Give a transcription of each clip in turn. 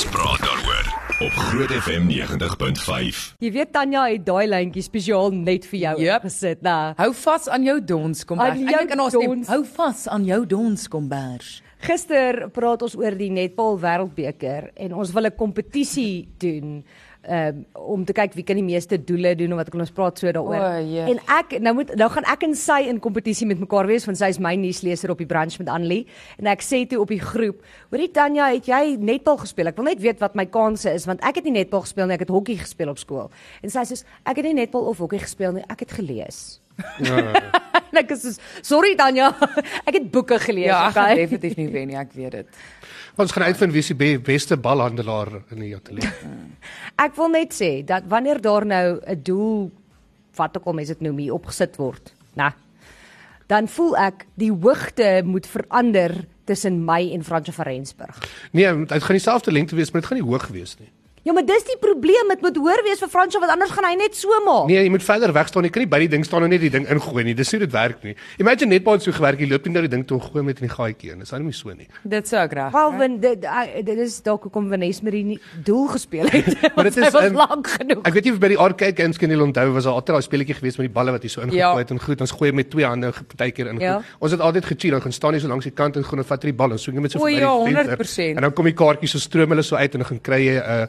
Ons praat daaroor op Groot FM 90.5. Jy weet Tanya het daai lyntjie spesiaal net vir jou Yep. gesit, nou. Hou vas aan jou dons kombers. Aan jou Eintlik in ons dons. hou vas aan jou dons kombers. Gister praat ons oor die netbal wêreldbeker en ons wil 'n kompetisie doen um, om te kyk wie kan die meeste doele doen of wat kan ons praat so daaroor. O, jee. en ek nou moet nou gaan ek en sy in kompetisie met mekaar wees want sy is my nuusleser op die brunch met Annelie en ek sê toe op die groep, hoorie Tanya, het jy netbal gespeel? Ek wil net weet wat my kanse is want ek het nie netbal gespeel nie, ek het hokkie gespeel op skool. En sy sê ek het nie netbal of hokkie gespeel nie, ek het gelees. en ek is soos, sorry Tanya, ek het boeke gelees, Ja, ek gaan okay? definitief nie wen nie, ek weet dit. Ons gaan uitvind wie is die be beste balhandelaar in die ateljee. Ek wil net sê dat wanneer daar nou 'n doel wat ook al mense dit noem hier opgesit word, né? Dan voel ek die hoogte moet verander tussen my en Fransjo van Rensburg. Nee, dit gaan dieselfde lengte wees, maar dit gaan nie hoog wees nie. Ja, maar dis die probleem, dit moet hoër wees vir Fransjo want anders gaan hy net so maak. Nee, jy moet verder weg staan. Jy kan nie by die ding staan en net die ding ingooi nie. Dis hoe dit werk nie. Imagine net baie so gewerk. Jy loop net na die ding toe en gooi met in die gaatjie in. Dis nou nie so nie. Dit sou ek reg. Wel, want dit dit- dit is dalk hoekom Vanessa Marie nie doel gespeel het. Maar dit is, ehm, lank genoeg. Ek weet nie of by die arcade games kan jy onthou was daar altyd daai speletjie geweest met die balle wat jy so ingegooi Ja. het en goed, ons gooi met twee hande partykeer in. Ja. Ons het altyd gechill, dan gaan staan jy so langs die kant en gaan vat die bal en swing met so O, verby ja, die venster. 100%. En dan kom die kaartjies so stroom hulle so uit en dan gaan kry jy 'n uh,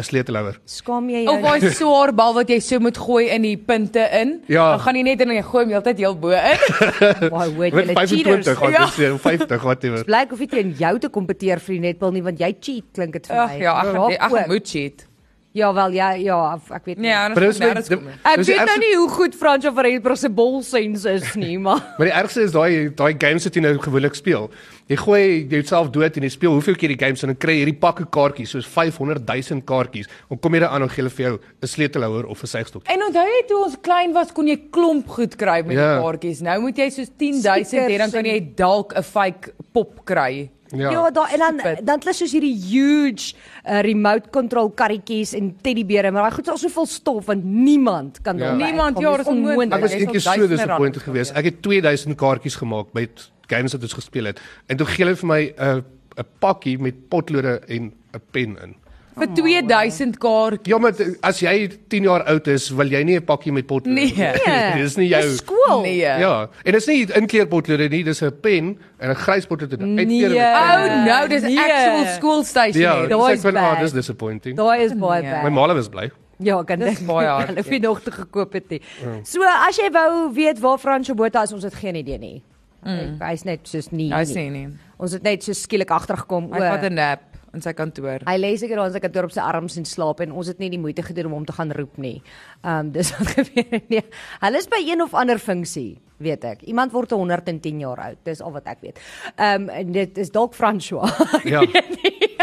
'n sleutelhouer. Skaam jy Of jou? daai swaar bal wat jy so moet gooi in die punte in. Ja. Dan gaan jy net en jy gooi hom heeltyd heel bo in. Baie hoor Met julle 25 cheaters. gaan Ja. dit sê 50 whatever. Blyk of jy teen jou te kompeteer vir die netbal nie want jy cheat klink dit vir Ag my. ja, ek gaan Raak ek gaan moet cheat. Ja wel ja ja ek weet nie. Nee, Maar anders nêrens kom nie. Ek weet nou ergste- nie hoe goed Fransjo van Rensburg se bolsens is nie, maar Maar die ergste is daai daai games wat jy nou gewoonlik speel. Jy gooi jouself dood en jy speel hoeveel keer die games en dan kry jy hierdie pakke kaartjies, soos 500 000 kaartjies. Dan kom jy daar aan en gee hulle vir jou 'n sleutelhouer of 'n suigstok. En onthou jy toe ons klein was kon jy klomp goed kry met Ja. die kaartjies. Nou moet jy soos 10000 hê dan kan jy dalk 'n fake pop kry. Ja, ja daar en dan dan het hulle soos hierdie huge uh, remote control karretjies en teddybere, maar daai goed is al soveel stof want niemand kan Ja. Niemand, ja, Dis dis onmoontlik. Ek was Jy sal eendag so disappointed rande geweest. gee. Ek het 2000 kaartjies gemaak met games wat ons gespeel het. En toe gee hulle vir my 'n 'n pakkie met potlode en 'n pen in. Vir 2000 kaartjies. Ja, maar as jy 10 jaar oud is, wil jy nie 'n pakkie met potlode Nee. Nee, dis nie jou Dis skool. Nee. Ja, en dit is nie inkleurpotlode nie, dis 'n pen en 'n grys potlode uitkleur Nee. Oh no, dis Nee. actual school station. Ja. Daai is van ah, dis disappointing. Daai is baie Nee. bad. My ma was bly. Ja, kan Dis dit baie hard, het nie nog te gekoop het nie. So as jy wou weet waar Fransjo Botha is, ons het geen idee nie. Mm. Hy's net soos nie. Hy nie. sê nie. Ons het net so skielik agtergekom. Hy vat 'n nap in sy kantoor. Hy lê seker daar in sy kantoor op sy arms en slaap en ons het nie die moeite gedoen om hom te gaan roep nie. Ehm um, dis wat gebeur het. nee. Hulle is by een of ander funksie, weet ek. Iemand word 110 jaar oud. Dis al wat ek weet. Ehm um, en dit is dalk François. Ja.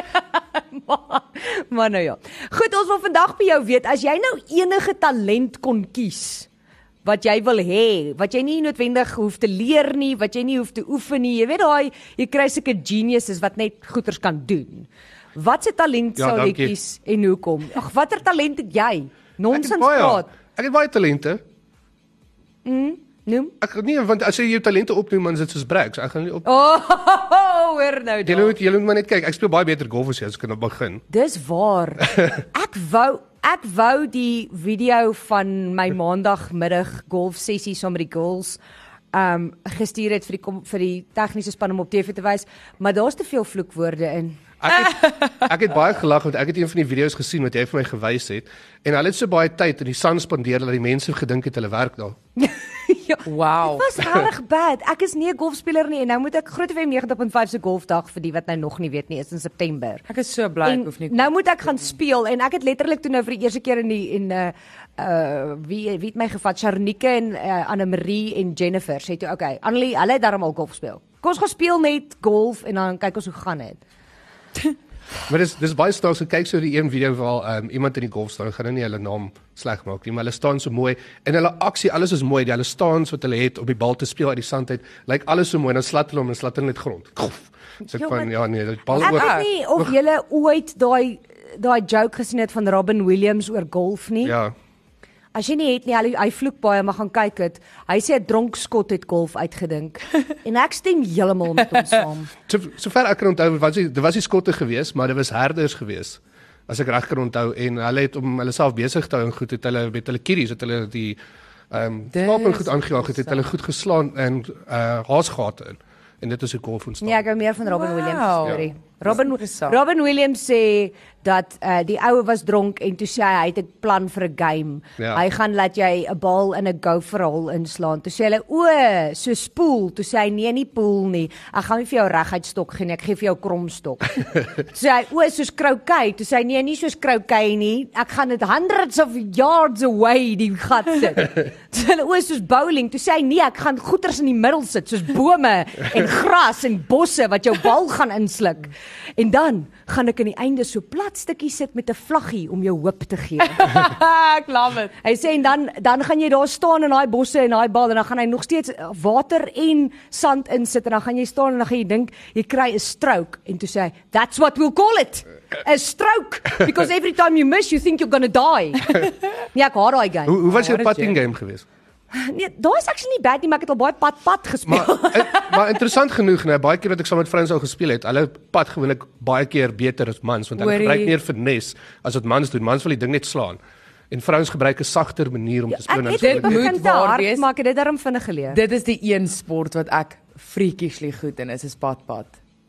maar, maar nou ja. Goed, ons wil vandag by jou weet as jy nou enige talent kon kies wat jy wil hê, wat jy nie noodwendig hoef te leer nie, wat jy nie hoef te oefen nie. Jy weet daai jy kry sulke geniuses wat net goeters kan doen. Wat se talent Ja, sou jy kies en hoekom? Ag, watter talent het jy? Nonsens praat. Ek het baie talente. Noem. Ek nee, want as jy jou talente opnoem, dan is dit soos brags. Ek gaan nie op Oh, hoor nou Jy daar. moet jy moet maar net kyk. Ek speel baie beter golf as jy as ek kan begin. Dis waar. Ek wou ek wou die video van my maandagmiddag golf sessie saam met die girls um gestuur het vir die vir die tegniese span om op TV te wys, maar daar's te veel vloekwoorde in. Ek het ek het baie gelag want ek het een van die video's gesien wat jy vir my gewys het en hulle het so baie tyd in die son spandeer dat die mense gedink het hulle werk daar. ja. Wow. Dit was reg bad. Ek is nie 'n golfspeler nie en nou moet ek Groot FM 90.5 se golfdag vir die wat nou nog nie weet nie, is in September. Ek is so bly ek En hoef nie. nou moet ek gaan speel en ek het letterlik toe nou vir die eerste keer in die en uh uh wie wie het my gevat Sharnike en uh, Anne Marie en Jennifer sê toe okay Annelie hulle het darm al golf speel. Kom ons gaan speel net golf en dan kyk ons hoe gaan dit. Maar dis dis baie snaaks gekyk so die een video waar um, iemand in die golf staan, gaan nou nie hulle naam sleg maak nie, maar hulle staan so mooi en hulle aksie alles is mooi, die hulle staans wat hulle het op die bal te speel uit die sand uit, lyk alles so mooi en dan slat hulle hom en slat hulle net grond. Gof. So ek Ja, van ja nee, die bal Ek oor. weet nie of julle ooit daai daai joke gesien het van Robin Williams oor golf nie. Ja. As jy nie het nie, hy, hy vloek baie, maar gaan kyk dit. Hy sê 'n dronk skot het golf uitgedink. en ek stem heeltemal met hom saam. So sover ek kan onthou was dit was nie skotte gewees, maar dit was herders gewees. As ek reg kan onthou en hulle het om hulle self besig te hou en goed het hulle met hulle kiddies het hulle die ehm um, en goed aangejaag het, het hulle goed geslaan in uh haasgate in. En dit is 'n golf ontstaan. Nee, ek hou meer van Robin Wow. Williams storie. Robin interessant. Robin Williams sê dat uh, die ou was dronk en toe sê hy hy het 'n plan vir 'n game. Ja. Hy gaan laat jy 'n bal in 'n gopher hole inslaan. Toe sê hulle o, so spoel. Toe sê hy nee, nie pool nie. Ek gaan nie vir jou reguit stok gee nie. Ek gee vir jou kromstok. Toe sê hy o, soos croquet. Toe sê hy nee, nie soos croquet nie. Ek gaan dit hundreds of yards away die gat sit. Toe sê hulle o, soos bowling. Toe sê hy nee, ek gaan goeters in die middel sit soos bome en gras en bosse wat jou bal gaan insluk. En dan gaan ek aan die einde so plat stukkie sit met 'n vlaggie om jou hoop te gee. ek love it. Hy sê en dan dan gaan jy daar staan in daai bosse en daai bal en dan gaan hy nog steeds uh, water en sand insit en dan gaan jy staan en dan gaan jy dink jy kry 'n stroke en toe sê hy that's what we'll call it. 'n Stroke because every time you miss you think you're going to die. nee, ek haat daai game. Hoe hoe was jou putting game geweest? Nee, daai is actually nie bad nie, maar ek het al baie pad pad gespeel. Maar in, maar interessant genoeg, nee, baie keer wat ek saam met vrouens al gespeel het, hulle pad gewoonlik baie keer beter as mans want hulle gebruik meer finesse as wat mans doen. Mans wil die ding net slaan. En vrouens gebruik 'n sagter manier om te speel ek dan het dit moet waar wees. maar ek het dit darm vinnig geleer. Dit is die een sport wat ek freakishly goed in is, is padpad.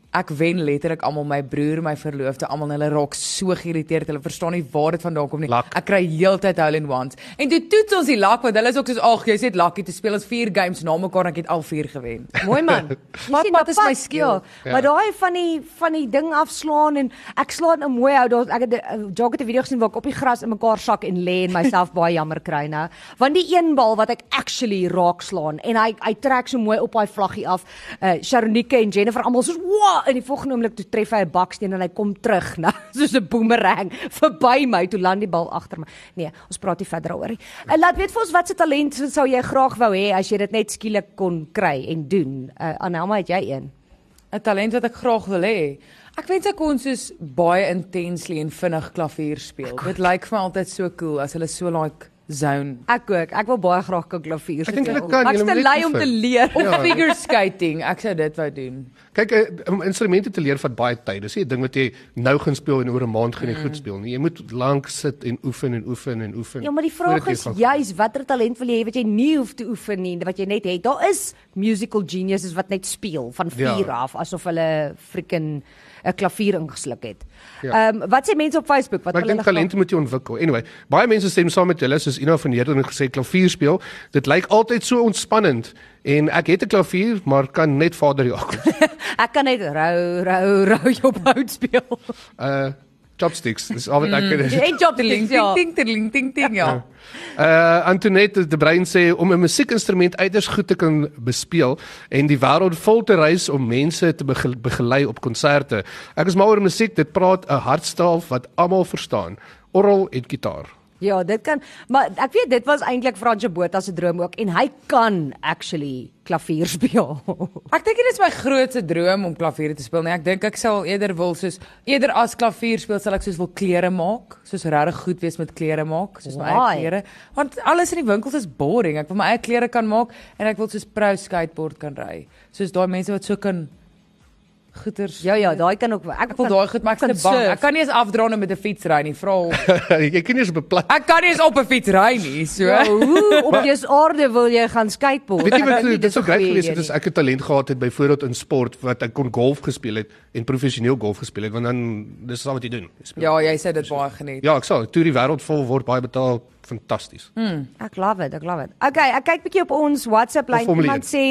Ek wen letterlik almal my broer, my verloofde, almal hulle raak so geïrriteerd. Hulle verstaan nie waar dit vandaan kom nie. Lak. Ek kry heeltyd hole in ones. En toe toets ons die lak want hulle is ook soos ag, jy sê lucky te speel ons 4 games na mekaar en ek het al 4 gewen. Mooi man. Maar is my skill. Ja, maar daai van die van die ding afslaan en ek slaan nou mooi uit. Daar ek het 'n jog het 'n video gesien waar ek op die gras in mekaar sak en lê en myself baie jammer kry nou. Want die een bal wat ek actually raak slaan en hy hy trek so mooi op daai vlaggie af. Uh Sharonike en Jennifer almal soos wow in die volgende oomblik toe tref hy 'n baksteen en hy kom terug nou soos 'n boomerang verby my toe land die bal agter my. Nee, ons praat nie verder daaroor nie. Uh, laat weet vir ons wat se talent sou jy graag wou hê as jy dit net skielik kon kry en doen. Uh Anelma, het jy een? 'n Talent wat ek graag wil hê. Ek wens ek kon soos baie intensely en vinnig klavier speel. Dit lyk vir my altyd so cool as hulle so like zone. Ek ook. Ek wil baie graag kan klavier Ek dink speel. hulle kan, Ek's te lui om te leer. Of Ja. figure skating. Ek sou dit wou doen. Kyk, eh, om instrumente te leer vat baie tyd. Dis nie 'n ding wat jy nou gaan speel en oor 'n maand gaan jy goed speel nie. Jy moet lank sit en oefen en oefen en oefen. Ja, maar die vraag is juis watter talent wil jy hê wat jy nie hoef te oefen nie, wat jy net het. Daar is musical geniuses wat net speel van 4 Ja. af asof hulle freaking 'n klavier ingesluk het. Ja. Ehm wat sê mense op Facebook? Wat Maar ek wil dink hulle talente moet jy ontwikkel. Anyway, baie mense stem saam met julle soos Ina van Heerden gesê klavier speel. Dit lyk altyd so ontspannend en ek het 'n klavier, maar kan net Vader Jakob. Ek kan net rou rou rou jou bout speel. Uh chopsticks. Dis al wat ek kan. En job Ting ting ja. ting ting ting ting ja. Uh Antoinette de Bruin sê om 'n musiekinstrument uiters goed te kan bespeel en die wêreld vol te reis om mense te bege- begelei op konserte. Ek is mal oor musiek, dit praat 'n hartstaal wat almal verstaan. Orgel en gitaar. Ja, dit kan maar ek weet dit was eintlik Fransje Botha se droom ook en hy kan actually klavier speel. Ek dink dit is my grootste droom om klavier te speel. Nee, ek dink ek sal eerder wil soos eerder as klavier speel sal ek soos wil klere maak, soos regtig goed wees met klere maak, soos my Why? eie klere. Want alles in die winkels is boring. Ek wil my eie klere kan maak en ek wil soos pro skateboard kan ry. Soos daai mense wat so kan goeters ja ja, daai kan ook ek Ek wil daai goed maar ek's kan te bang. surf. Ek kan nie eens afdra nou met 'n fiets ry nie. Vra hom. jy kan nie eens op 'n plat Ek kan nie eens op 'n fiets ry nie. So. Ja, hoe op jy aarde wil jy gaan skateboard? Weet jy Ek wat nie dit sou is grait goeie gewees het as ek 'n talent gehad het byvoorbeeld in sport wat ek kon golf gespeel het en professioneel golf gespeel het want dan dis al wat jy doen. Jy speel. Ja, jy sê dit baie geniet. Ja, ek sal. Toe die wêreld vol word baie betaal fantasties. Ek love it, ek love it. Okay, ek kyk bietjie op ons WhatsApp lyn. Iemand sê,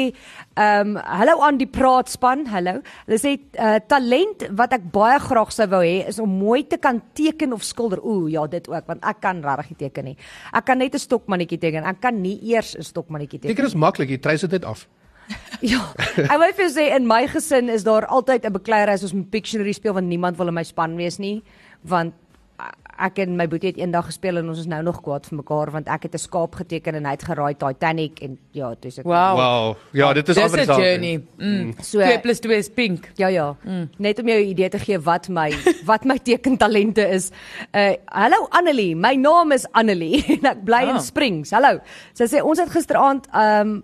ehm, um, hallo aan die praatspan, hallo. Hulle sê uh, talent wat ek baie graag sou wou hê is om mooi te kan teken of skilder. Ooh, ja, dit ook, want ek kan regtig nie teken nie. Ek kan net 'n stokmannetjie teken. Ek kan nie eers 'n stokmannetjie teken. Teken is maklik, jy trys dit net af. Ja. Ek wil vir jou sê in my gesin is daar altyd 'n bekleier as ons met Pictionary speel want niemand wil in my span wees nie, want ek en my boetie het eendag gespeel en ons is nou nog kwaad vir mekaar want ek het 'n skaap geteken en hy het geraai Titanic en ja, dis ek. Wow. Wow. Ja, dit is Dis amper 'n journey. Mm. So- 2 + 2 is pink. Ja ja. Mm. Net om jou 'n idee te gee wat my wat my tekentalente is. Uh hallo Annelie, my naam is Annelie en ek bly Ah. in Springs. Hallo. Sy sê ons het gisteraand um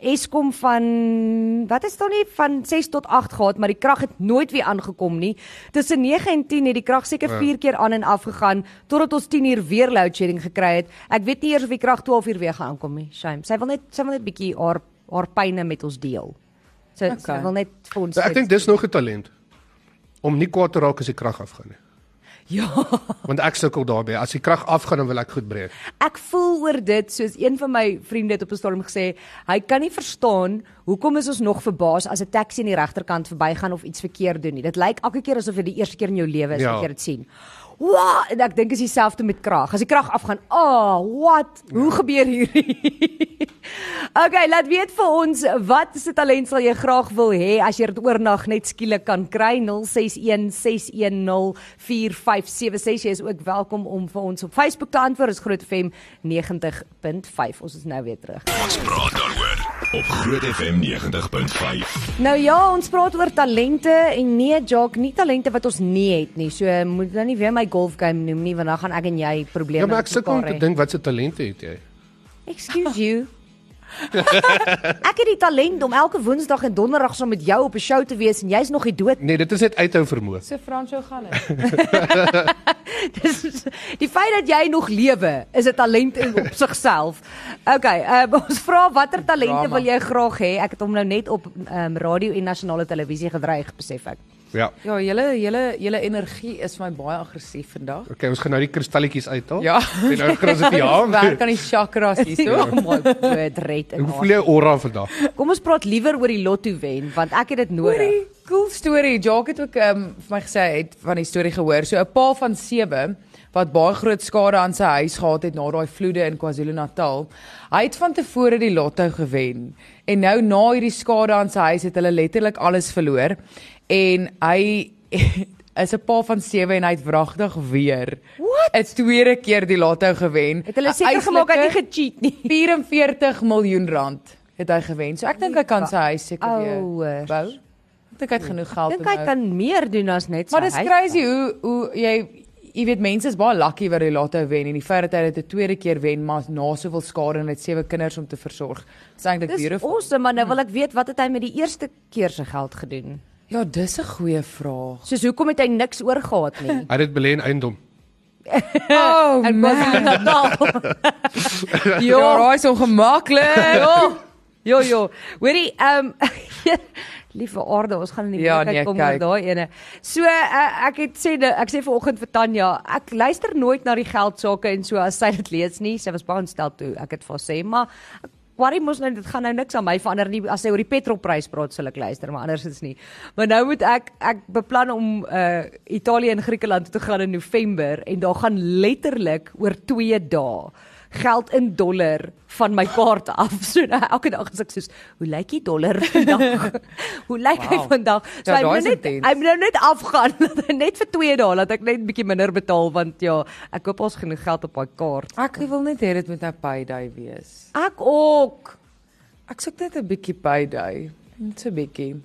Eskom van wat is daar nie van 6 tot 8 gehad, maar die krag het nooit weer aangekom nie. Tussen 9 en 10 het die krag seker 4 keer aan en af gegaan totdat ons 10 uur weer load shedding gekry het. Ek weet nie eers of die krag 12 uur weer gaan aankom nie. Shame. Sy wil net sy wil net bietjie haar haar pyne met ons deel. Sy, okay. sy wil net vir ons So ek dink dis nog 'n talent om nie kwaad te raak as die krag afgaan nie. Ja. Want ek sukkel daarbey. As die krag afgaan dan wil ek goed breek. Ek voel oor dit soos een van my vriende het op 'n stadium gesê, hy kan nie verstaan hoekom is ons nog verbaas as 'n taxi aan die regterkant verbygaan of iets verkeerd doen nie. Dit lyk elke keer asof dit die eerste keer in jou lewe is Ja. wat jy dit sien. Wow, en ek dink is dieselfde met krag. As die krag afgaan, ah, oh, what? Hoe gebeur hierdie? okay, laat weet vir ons wat se talent sal jy graag wil hê as jy dit oornag net skielik kan kry 0616104576. Jy is ook welkom om vir ons op Facebook te antwoord. Dis Groot FM 90.5. Ons is nou weer terug. Ons praat daaroor op Groot FM 90.5. Nou ja, ons praat oor talente en nee, Jock, nie talente wat ons nie het nie. So moet nou nie weer my golfgame noem nie want dan gaan ek en jy probleme Ja, maar ek sukkel om te hê. dink wat se talente het jy? Excuse you. Ek het die talent om elke Woensdag en Donderdag saam met jou op 'n show te wees en jy's nog nie dood. Nee, dit is net uithou vermoë. So Fransjo gaan dit. Dis die feit dat jy nog lewe is 'n talent in op sigself. Okay, uh, ons vra watter talente Drama. wil jy graag hê? Ek het hom nou net op um, radio en nasionale televisie gedreig, besef ek. Ja. Ja, julle julle julle energie is vir my baie aggressief vandag. Okay, ons gaan nou die kristalletjies uithaal. Ja. En nou gaan ons dit ja. Werk aan die chakras hierso. Oh my word, red. Hoe voel jy aura vandag? Kom ons praat liewer oor die lotto wen want ek het dit nodig. Hoorie, cool storie. Jacques het ook um, vir my gesê hy het van die storie gehoor. So 'n pa van 7 wat baie groot skade aan sy huis gehad het na daai vloede in KwaZulu-Natal. Hy het van tevore die lotto gewen en nou na hierdie skade aan sy huis het hulle letterlik alles verloor en hy is 'n pa van 7 en hy het wragtig weer What? 'n tweede keer die lotto gewen. Het hulle seker gemaak hy nie gecheat nie. 44 miljoen rand het hy gewen. So ek dink hy kan sy huis seker weer bou. Ek dink hy het genoeg geld Dink hy nou- kan meer doen as net Maar sy dis huis crazy hoe hoe jy jy weet mense is baie lucky wat die lotto wen en die feit dat hy dit 'n tweede keer wen maar na soveel skade en het sewe kinders om te versorg. Dis eintlik Dis beautiful. awesome, maar nou wil ek weet wat het hy met die eerste keer se geld gedoen? Ja, dis 'n goeie vraag. Soos hoekom het hy niks oorgehad nie? Hy het dit belê in eiendom. Oh, En KwaZulu-Natal. ja, raai is ongemaklik. Jo. Jo jo. Hoorie, ehm Liewe aarde, ons gaan in die Ja, nee, kom oor kyk. daai ene. So uh, ek het sê ek sê vanoggend vir Tanya, ek luister nooit na die geld sake en so as sy dit lees nie. Sy was baie ontstel toe ek dit vir haar sê, maar Worry mos nou dit gaan nou niks aan my verander nie as sy oor die petrolprys praat sal ek luister maar anders is nie. Maar nou moet ek ek beplan om uh Italië en Griekeland toe te gaan in November en daar gaan letterlik oor 2 dae geld in dollar van my kaart af. So nou elke dag as ek soos hoe lyk die dollar vandag? hoe lyk hy Wow. vandag? So Ja, hy daai moet net hy moet nou net afgaan hy net vir 2 dae dat ek net 'n bietjie minder betaal want ja, ek hoop ons genoeg geld op daai kaart. Ek wil net hê dit moet nou payday wees. Ek ook. Ek soek net 'n bietjie payday. Net so 'n bietjie.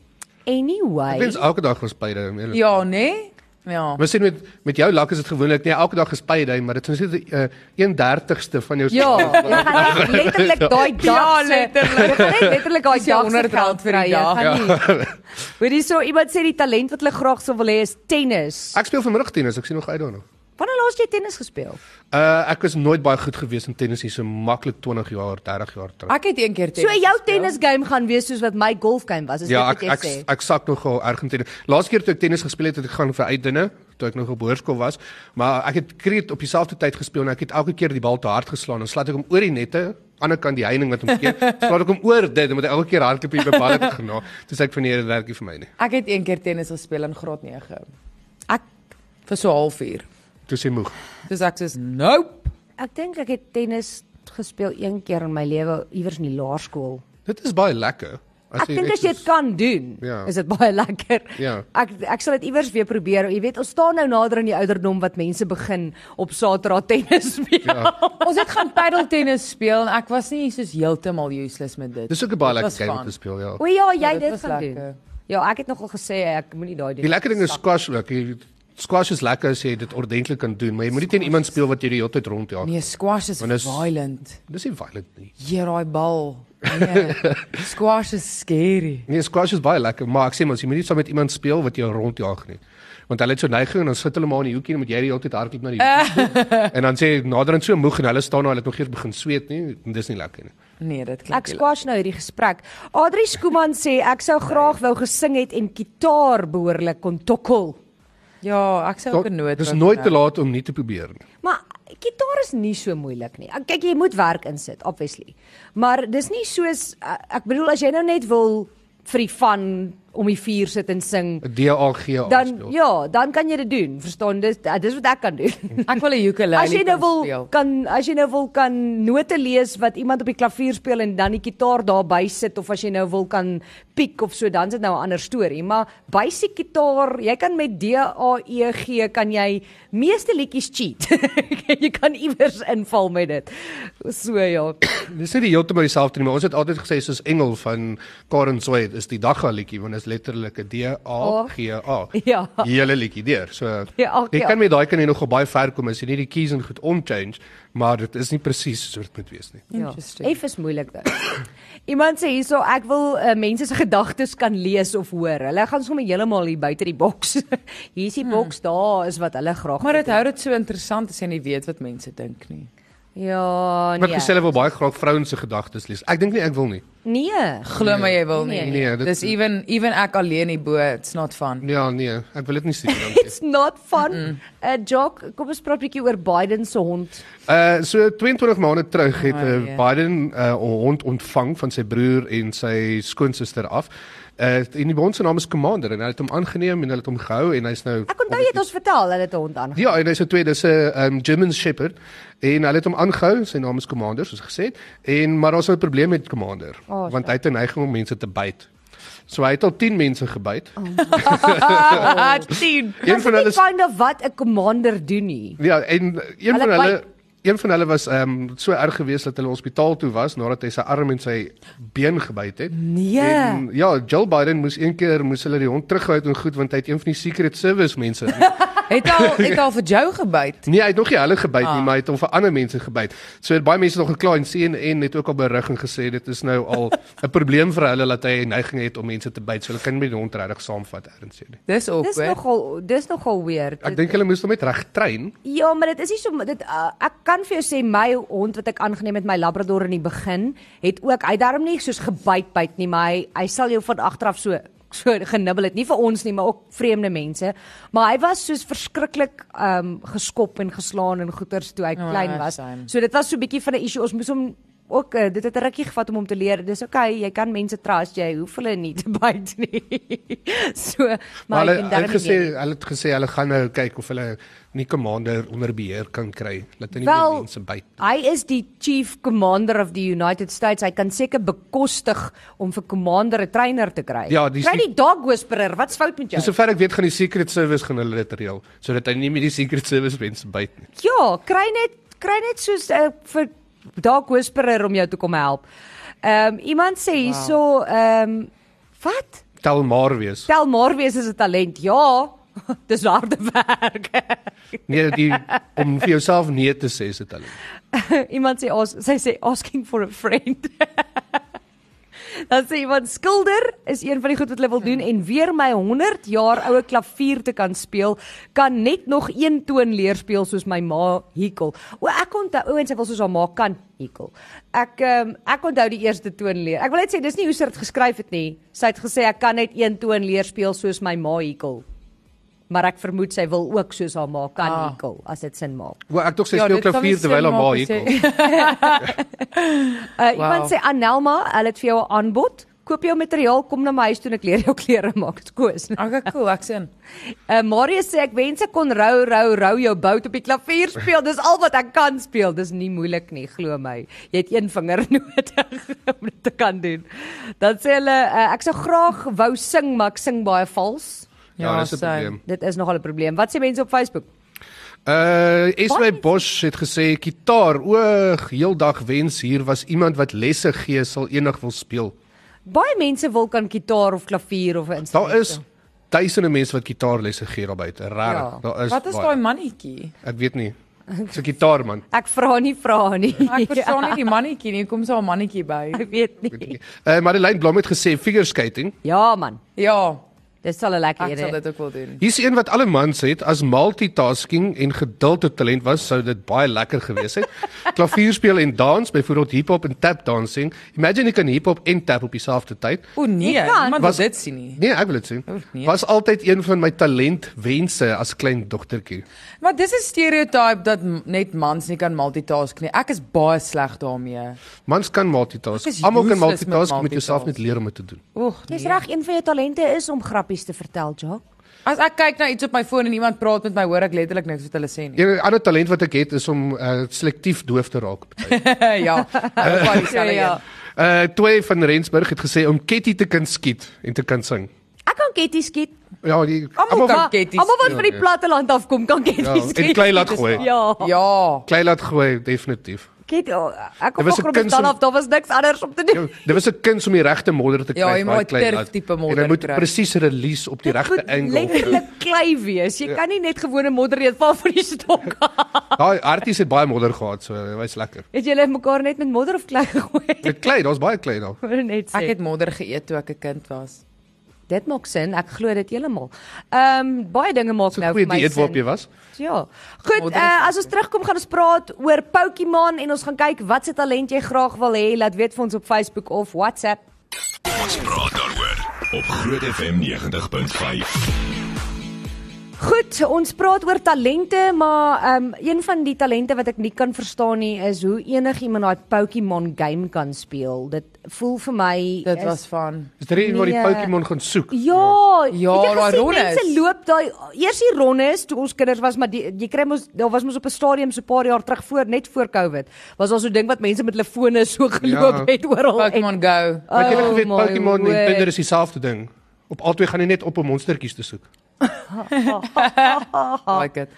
Anyway. Ek wens elke dag was payday. om eerlik- Ja, nee? Ja. Maar sien met met jou lak is dit gewoonlik nie elke dag is payday, maar dit is net 'n uh, 1/30ste van jou Ja, jy gaan net letterlik daai dag. Ja, letterlik. Jy gaan net letterlik daai dag se 100 geld vir die dag. nie. Hoorie so iemand sê die talent wat hulle graag sou wil hê is tennis. Ek speel vanmiddag tennis, ek sien nog uit daarna. Wanneer laas jy tennis gespeel? Uh ek was nooit baie goed gewees in tennis hier so maklik 20 jaar, 30 jaar terug. Ek het een keer So jou tennis game gaan wees soos wat my golf game was, is Ja, dit ek jy ek sê. ek sak nogal erg in tennis. Laaste keer toe ek tennis gespeel het, het ek gaan vir uitdinne toe ek nog op hoërskool was, maar ek het kreet op dieselfde tyd gespeel en ek het elke keer die bal te hard geslaan en slaat ek hom oor die nette, ander kant die heining wat hom keer, slaat ek hom oor dit en moet ek elke keer hardloop hier by bal het genaal. Dis ek van hier werk nie vir my nie. Ek het een keer tennis gespeel in graad 9 Ek vir so 'n halfuur. Toe sê moeg. Dis ek sê nope. ek dink ek het tennis gespeel een keer in my lewe iewers in die laerskool. Dit is baie lekker. As Ek dink as jy dit kan doen, Ja. is dit baie lekker. Ja. Ek ek sal dit iewers weer probeer. Jy weet, ons staan nou nader aan die ouderdom wat mense begin op Saterdag tennis speel. Ja. Ons het gaan paddeltennis speel en ek was nie soos heeltemal useless met dit. Dis ook 'n baie lekker game om te speel, ja. O ja, jy Ja, dit dit gaan lekker. doen. Ja, ek het nogal gesê ek moenie daai doen. Die lekker ding is squash ook. Die squash is lekker as jy dit ordentlik kan doen, maar jy moenie teen iemand speel wat jy die hele tyd rondjaag. Nee, squash is dis- violent. Dis nie violent nie. Hier daai bal. Nee. squash is scary. Nee, squash is baie lekker, maar ek sê mos jy moenie saam met iemand speel wat jou rondjaag nie. Want hulle het so neiging en dan sit hulle maar in die hoekie en moet jy die hele tyd hardloop na die hoekie. en dan sê naderhand so moeg en hulle staan nou hulle het nog eers begin sweet nie. en Dis nie lekker nie. Nee, dit klink Ek squash nou hierdie gesprek. Adri Skooman sê ek sou graag wou gesing het en gitaar behoorlik kon tokkel. Ja, ek sou ook 'n noot. Dis nooit te laat om nie te probeer nie. Maar gitaar is nie so moeilik nie. Kyk, jy moet werk insit, obviously. Maar dis nie soos uh, ek bedoel as jy nou net wil vir die fun om die vuur sit en sing, DAG dan speel. ja, dan kan jy dit doen. Verstaan? Dis uh, dis wat ek kan doen. Ek wil 'n ukulele As jy nou wil speel. kan as jy nou wil kan note lees wat iemand op die klavier speel en dan die gitaar daarby sit of as jy nou wil kan piek of so dan is dit nou 'n ander storie. Maar basic gitaar, jy kan met D A E G kan jy meeste liedjies cheat. jy kan iewers inval met dit. So ja. Dis nie die heeltemal dieselfde nie, maar ons het altyd gesê soos Engel van Karen Sweet is die dagga liedjie want is letterlik 'n D A G A. Ja. Die hele liedjie deur. So Ja, jy ja. kan met daai kan jy nogal baie ver kom as jy nie die keys en goed omchange, maar dit is nie presies soos dit moet wees nie. Ja. F is moeilik dit. Iemand sê hierso ek wil uh, mense se gedagtes kan lees of hoor. Hulle gaan sommer heeltemal hier buite die boks. hier is die boks, daar is wat hulle graag Maar dit hou dit so interessant as jy nie weet wat mense dink nie. Ja, Maar nee. ek gesê hulle wil baie graag vrouens se gedagtes lees. Ek dink nie ek wil nie. Nee. Glo my jy wil nie. Nee, nee, dit- Dis even even ek alleen hier bo, it's not fun. Ja, nee, ek wil dit nie sien nie. It's not fun. 'n mm -mm. uh, Jock, kom ons praat 'n bietjie oor Biden se hond. Uh so 22 maande terug het Oh, uh, ja. Biden 'n uh, hond ontvang van sy broer en sy skoonsister af. Uh en die hond se naam is Commander en hulle het hom aangeneem en hulle het hom gehou en hy's nou Ek onthou jy het ons vertel hulle het 'n hond aangeneem. Ja, en hy's 'n tweede, dis 'n um, German Shepherd en hulle het hom aangehou. Sy naam is Commander soos gesê het. En maar daar's 'n probleem met Commander Oh, want hy het 'n neiging om mense te byt. So hy het al 10 mense gebyt. Oh, Ah, 10. een van hulle is- find of wat 'n commander doen nie. Ja, en een Hulle van hulle byt. Een van hulle was ehm um, so erg geweest dat hulle hospitaal toe was nadat hy sy arm en sy been gebyt het. Nee. En ja, Jill Biden moes een keer moes hulle die hond terughou uit en goed want hy het een van die Secret Service mense. Het al het al vir jou gebyt. nee, hy het nog nie hulle gebyt Ah. nie, maar hy het hom vir ander mense gebyt. So baie mense nog gekla en CNN het ook al berig en gesê dit is nou al 'n probleem vir hulle dat hy 'n neiging het om mense te byt. So hulle kan nie met die hond regtig saamvat ergens nie. Dis Dis awkward. nogal dis nogal weird. Ek dink hulle moes hom net reg train. Ja, maar dit is nie so dit uh, ek kan vir jou sê my hond wat ek aangeneem het my labrador in die begin het ook hy daarom nie soos gebyt byt nie, maar hy hy sal jou van agteraf so so genibbel het nie vir ons nie, maar ook vreemde mense. Maar hy was soos verskriklik ehm um, geskop en geslaan en goeters toe hy Oh, klein was. shame. So dit was so 'n bietjie van 'n issue. Ons moes hom ook uh, dit het 'n rukkie gevat om hom te leer. Dis okay, jy kan mense trust, jy hoef hulle nie te byt nie. so, maar, Maar hulle darm het gesê hulle het gesê hulle gaan nou kyk of hulle nie Commander onder beheer kan kry. Laat hy nie Wel, mense byt. Hy is die chief commander of the United States. Hy kan seker bekostig om vir commander 'n trainer te kry. Ja, die- kry die dog whisperer. Wat's fout met jou? So sover ek weet gaan die Secret Service gaan hulle dit reël sodat hy nie met die Secret Service mense byt nie. Ja, kry net kry net soos uh, vir dog whisperer om jou te kom help. Ehm um, iemand sê hierso ehm um, wat? Tel maar wees. Tel maar wees is 'n talent. Ja. Dis harde werk. Nee, die om vir jouself nee te sê is dit hulle. iemand sê as sy sê asking for a friend. Dan sê iemand skilder is een van die goed wat hulle wil doen en weer my 100 jaar oue klavier te kan speel, kan net nog een toon leer speel soos my ma Hikkel. O ek onthou ouens sy wil soos haar ma kan Hikkel. Ek um, ek onthou die eerste toon leer. Ek wil net sê dis nie hoe sy dit geskryf het nie. Sy het gesê ek kan net een toon leer speel soos my ma Hikkel. Maar ek vermoed sy wil ook soos haar ma kan Ah. Hikkel as dit sin maak. O, ek tog sy Ja, speel klavier terwyl haar ma Uh, iemand Wow. sê Anelma, hulle het vir jou 'n aanbod. koop jou materiaal, kom na my huis toe en ek leer jou klere maak. Dit's koos. Okay, cool, ek sien. Uh, Marius sê ek wens ek kon rou rou rou jou bout op die klavier speel. Dis al wat ek kan speel. Dis nie moeilik nie, glo my. Jy het een vinger nodig om dit te kan doen. Dan sê hulle uh, ek sou graag wou sing, maar ek sing baie vals. Ja, dis 'n probleem. Dit is nogal 'n probleem. Wat sê mense op Facebook? Uh Esme Baie- Bosch het gesê gitaar o, heeldag wens hier was iemand wat lesse gee sal eendag wil speel. Baie mense wil kan gitaar of klavier of 'n instrument. Daar is duisende mense wat gitaarlesse gee daar buite. Regtig. Ja. Daar is Wat is daai mannetjie? Ek weet nie. Dis 'n gitaar man. Ek vra nie vra nie. Ek verstaan nie die mannetjie nie. Kom so 'n mannetjie by. Ek weet nie. Uh Madeleine Blom het gesê figure skating. Ja man, Ja, dit sal 'n lekker ek sal idee. dit ook wil doen. Hier's een wat alle mans het as multitasking en geduld 'n talent was, sou dit baie lekker gewees het. Klavier speel en dans, byvoorbeeld hip-hop en tap dancing. Imagine jy kan hip-hop en tap op dieselfde tyd. O nee, Was- wil dit sien nie. Nee, ek wil dit sê. O, nee. Was altyd een van my talentwense as klein dogtertjie. Maar dis 'n stereotype dat net mans nie kan multitask nie. Ek is baie sleg daarmee. Mans kan multitask. Ek Almal kan met multitask, moet jouself net leer om dit te doen. Oeg, Dis nee. reg, een van jou talente is om grappies te vertel, Jock. As ek kyk na iets op my foon en iemand praat met my, hoor ek letterlik niks wat hulle sê nie. Een ander talent wat ek het is om uh, selektief doof te raak. ja, ek was dieselfde Ja. Uh twee van Rensburg het gesê om Ketty te kan skiet en te kan sing. Ek kan ketty skiet. Ja, die Almal kan ketties. Almal wat van die platteland af kom, kan ketty Ja, skiet. en klei laat gooi. Ja. Ja. klei laat gooi definitief. Ket, oh, ek kom Dit was van 'n Groblersdal kuns om- af, daar was niks anders om te Ja, doen. dit was 'n kuns om die regte modder te kry. Ja, jy moet laat. tipe En modder dit moet kry. presies release op die regte moet angle. Letterlik klei wees. Jy kan nie net gewone modder eet val van die stok. Daai arties het baie modder gehad, so was lekker. Het julle mekaar net met modder of klei gegooi? Met klei, daar's baie klei daar. Ek wil net sê. Ek het modder geëet toe ek 'n kind was. Dit maak sin. Ek glo dit heeltemal. Ehm um, baie dinge maak So nou goeie vir my dieet waarop jy sin. was. Ja. Goed, uh, as ons terugkom gaan ons praat oor Pokémon en ons gaan kyk wat se talent jy graag wil hê. Laat weet vir ons op Facebook of WhatsApp. Ons praat daaroor op Groot FM 90.5. Goed, ons praat oor talente, maar um, een van die talente wat ek nie kan verstaan nie is hoe enigiemand daai Pokémon game kan speel. Dit voel vir my Dit is, was van. Is dit nie waar die Nee. Pokémon gaan soek? Ja, Ja, daai rondes. Mense loop daai eers die rondes toe ons kinders was, maar die, jy kry mos daar was mos op 'n stadium so 'n paar jaar terug voor net voor Covid. Was daar so 'n ding wat mense met hulle fone so geloop Ja. het oral. Pokémon Go. Maar jy het Oh geweet Pokémon en. Tinder is dieselfde ding. Op albei gaan jy net op 'n monstertjies te soek. Like it.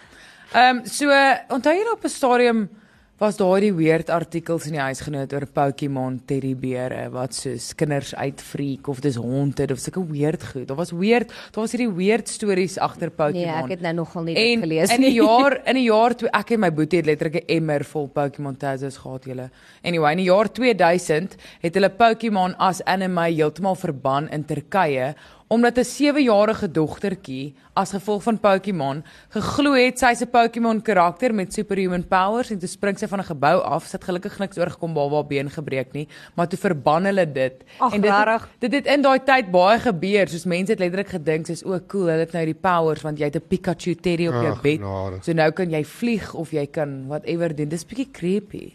Ehm um, so onthou jy op 'n stadium was daar die weird artikels in die huisgenoot oor Pokémon teddybere wat soos kinders uitfreak of dis haunted of sulke weird goed. Daar was weird, daar was hierdie weird stories agter Pokémon. Nee, ek het nou nogal nie dit en gelees in die nie. jaar in die jaar toe ek en my boetie het letterlik 'n emmer vol Pokémon Tazos gehad julle. Anyway, in die jaar 2000 het hulle Pokémon as anime heeltemal verban in Turkye omdat 'n 7-jarige dogtertjie as gevolg van Pokémon geglo het sy's 'n Pokémon karakter met superhuman powers en toe spring sy van 'n gebou af. Sy het gelukkig niks oorgekom behalwe haar been gebreek nie, maar toe verban hulle dit. Ag, en dit het, dit het in daai tyd baie gebeur. Soos mense het letterlik gedink soos o, cool, hulle het nou die powers want jy het 'n Pikachu teddy op jou bed. genade. So nou kan jy vlieg of jy kan whatever doen. Dis bietjie creepy.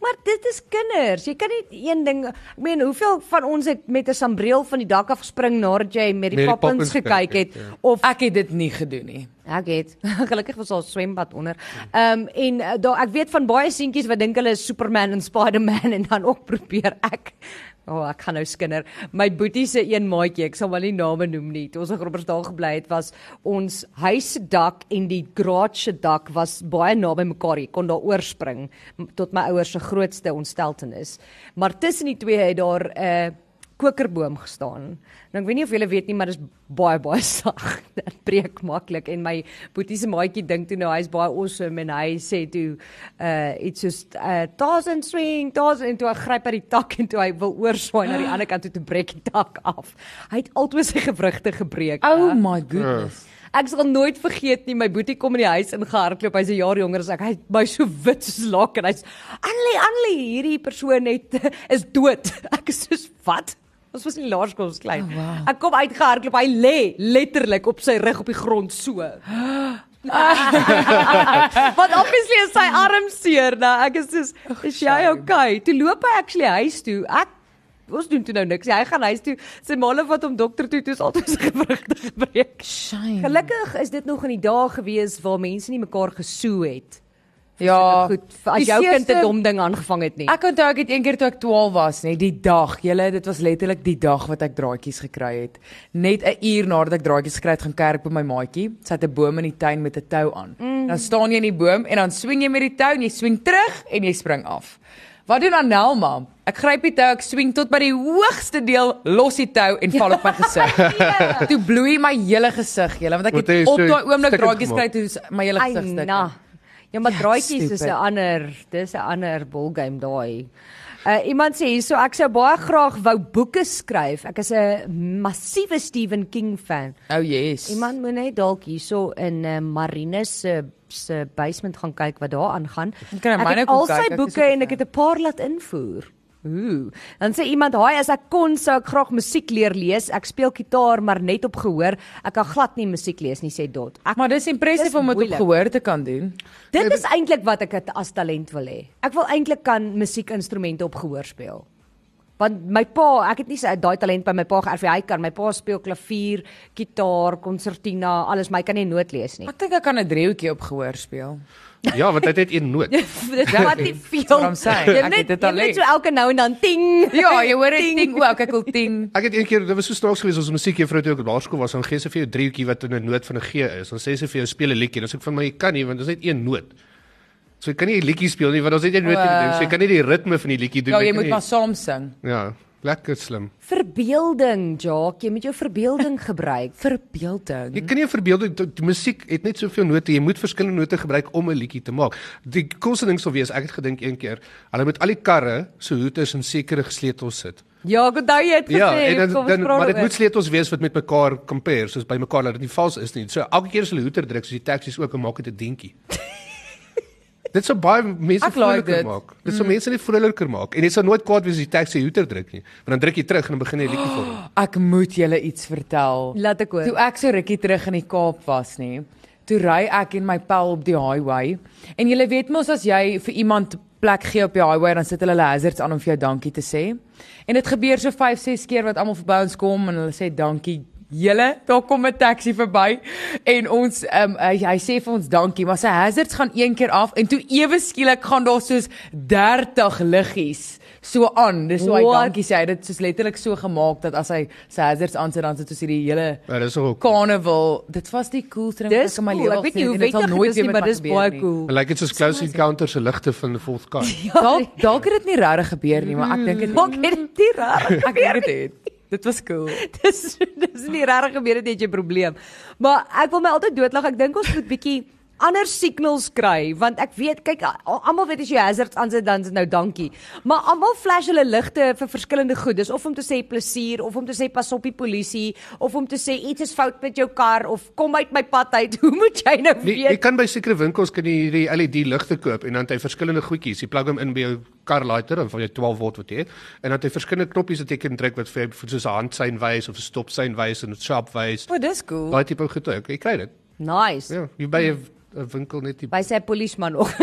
Maar dit is kinders. Jy kan nie een ding, ek meen, hoeveel van ons het met 'n sambreel van die dak af gespring nadat jy met die Mary Poppins gekyk het ja. of Ek het dit nie gedoen nie. Ek het gelukkig was 'n swembad onder. Ehm um, en uh, daar ek weet van baie seentjies wat dink hulle is Superman en Spider-Man en dan ook probeer ek O, oh, ek gaan nou skinder. My boetie se een maatjie, ek sal maar nie name noem nie. Toe ons in Groblersdal gebly het, was ons huis se dak en die garage se dak was baie naby mekaar. Jy kon daar oorspring tot my ouers se grootste ontsteltenis. Maar tussen die twee het daar 'n uh, kokerboom gestaan. Nou ek weet nie of julle weet nie, maar dit is baie baie sag. Dit breek maklik en my boetie se maatjie dink toe nou hy's baie awesome en hy sê toe uh iets soos uh thousand swing, thousand en toe hy gryp uit die tak en toe hy wil oorswaai na die ander kant toe te breek die tak af. Hy het altoe sy gewrigte gebreek. Oh hè. my goodness. Ek sal nooit vergeet nie, my boetie kom in die huis ingehardloop. Hy's 'n jaar jonger as ek. Hy my so wit soos lak en hy's Annelie, Annelie, hierdie persoon het is dood. Ek is soos wat? Ons was in laerskool ons klein. Oh, wow. Ek kom uitgehardloop. Hy lê letterlik op sy rug op die grond so. Want obviously is sy arm seer, nou. Ek is soos is jy okay? Toe loop hy actually huis toe. Ek ons doen toe nou niks. Hy gaan huis toe. Sy maale wat hom dokter toe toe is altyd sy gewrigte gebreek. Shame. Gelukkig is dit nog in die dae gewees waar mense nie mekaar gesoe het. Ja, Goed, as jou kind 'n dom ding aangevang het nie. Ek onthou ek het een keer toe ek 12 was, net die dag, julle, dit was letterlik die dag wat ek draadjies gekry het. Net 'n uur nadat ek draadjies gekry het, gaan kerk by my maatjie. Sy het 'n boom in die tuin met 'n tou aan. Mm. Dan staan jy in die boom en dan swing jy met die tou en jy swing terug en jy spring af. Wat doen Anelma? Ek gryp die tou, ek swing tot by die hoogste deel, los die tou en val op my gesig. toe bloei my hele gesig, julle, want ek het is op daai oomblik draadjies gekry toe my hele gesig stuk. Ja, maar Ja, draadjies is 'n ander, dis 'n ander ballgame daai. Uh iemand sê hierso ek sou baie graag wou boeke skryf. Ek is 'n massiewe Stephen King fan. Oh yes. Iemand moet net dalk hierso in uh, Marine se se basement gaan kyk wat daar aangaan. Ek het al sy boeke 'n en ek het 'n paar laat invoer. Ooh. Dan sê iemand, "Haai, as ek kon sou ek graag musiek leer lees. Ek speel gitaar, maar net op gehoor. Ek kan glad nie musiek lees nie," sê Dot. Ek Maar dis impressive Dis om dit op gehoor te kan doen. Dit is eintlik wat ek het as talent wil hê. Ek wil eintlik kan musiekinstrumente op gehoor speel. Want my pa, ek het nie sy daai talent by my pa geërf nie. Hy kan. My pa speel klavier, gitaar, konsertina, alles, maar hy kan nie noot lees nie. Ek dink ek kan 'n driehoekie op gehoor speel. Ja, want hy het net een noot. Dit wat nie veel. what I'm saying. Jy Ek het dit jy al leer. so elke nou en dan ting. Ja, jy hoor dit ding ook, ek wil ting. Ek het een keer, dit was so snaaks geweest, ons musiekjuffrou toe ek op laerskool was, dan gee sy vir jou driehoekie wat in 'n noot van 'n G is. Dan sê sy vir jou speel 'n liedjie. Dan sê ek van my jy kan nie want dit is net een noot. So jy kan nie 'n liedjie speel nie want ons het net een noot nie. So jy kan nie die ritme van die liedjie doen Ja, nie. jy Kan moet maar saam sing. Ja, lekker slim. Verbeelding, Jock. Jy moet jou verbeelding gebruik. Verbeelding. Jy kan nie verbeelding die, musiek het net soveel note. Jy moet verskillende note gebruik om 'n liedjie te maak. Die coolste ding sou wees, ek het gedink een keer, hulle moet al die karre se hoeters in sekere sleutels sit. Ja, onthou jy het gesê. Ja, en dan, kom dan maar dit moet sleutels wees wat met mekaar compare, soos by mekaar dat dit nie vals is nie. So elke keer as hulle hoeter druk, soos die taksies ook, maak dit 'n dingetjie. dit sou baie mense like vroliker dit. maak. Dit sou mense net vroliker maak. En jy sou nooit kwaad wees as die taxi hoeter druk nie. Want dan druk jy terug en dan begin jy liedjie vorm. Ek moet julle iets vertel. Laat ek hoor. Toe ek so rukkie terug in die Kaap was, nê. Toe ry ek en my pel op die highway. En jy weet mos as jy vir iemand plek gee op die highway, dan sit hulle hulle hazards aan om vir jou dankie te sê. En dit gebeur so 5, 6 keer wat almal verby ons kom en hulle sê dankie. Julle, daar kom 'n taxi verby en ons um, hy, hy sê vir ons dankie, maar sy hazards gaan een keer af en toe ewe skielik gaan daar soos 30 liggies so aan. Dis so hy dankie sê. Hy het dit soos letterlik so gemaak dat as hy sy hazards aansit dan sit soos hierdie hele Ja, dis ook. carnival. Dit was die coolste ding wat ek in my lewe gesien het dit sal dit nooit is weer met maar my dis gebeur baie nie. cool. Dit lyk dit soos Close Encounters se ligte van die fourth kind. Dalk dalk het dit nie regtig gebeur nie, maar ek dink dit Maak dit nie raar. ek dink dit het. Dit was cool. dis dis nie regtig gebeur het jy probleem. Maar ek wil my altyd doodlag. Ek dink ons moet bietjie ander signals kry want ek weet kyk almal weet as jy hazards aansit dan is nou dankie. Maar almal flash hulle ligte vir verskillende goed. Dis of om te sê plesier of om te sê pas op die polisie of om te sê iets is fout met jou kar of kom uit my pad uit. Hoe moet jy nou Nee, jy weet? kan by sekere winkels kan jy hierdie LED ligte koop en dan het hy verskillende goedjies. Jy plug hom in by jou car lighter en van jou 12 volt wat jy het en dan het hy verskillende knoppies wat jy kan druk wat vir jou soos 'n handsein wys of 'n stopsein wys en 'n sharp wys. O, dis cool. Daai tipe goed ook. Jy kry dit. Nice. Ja, jy by 'n 'n winkel net die By sy polisieman nog.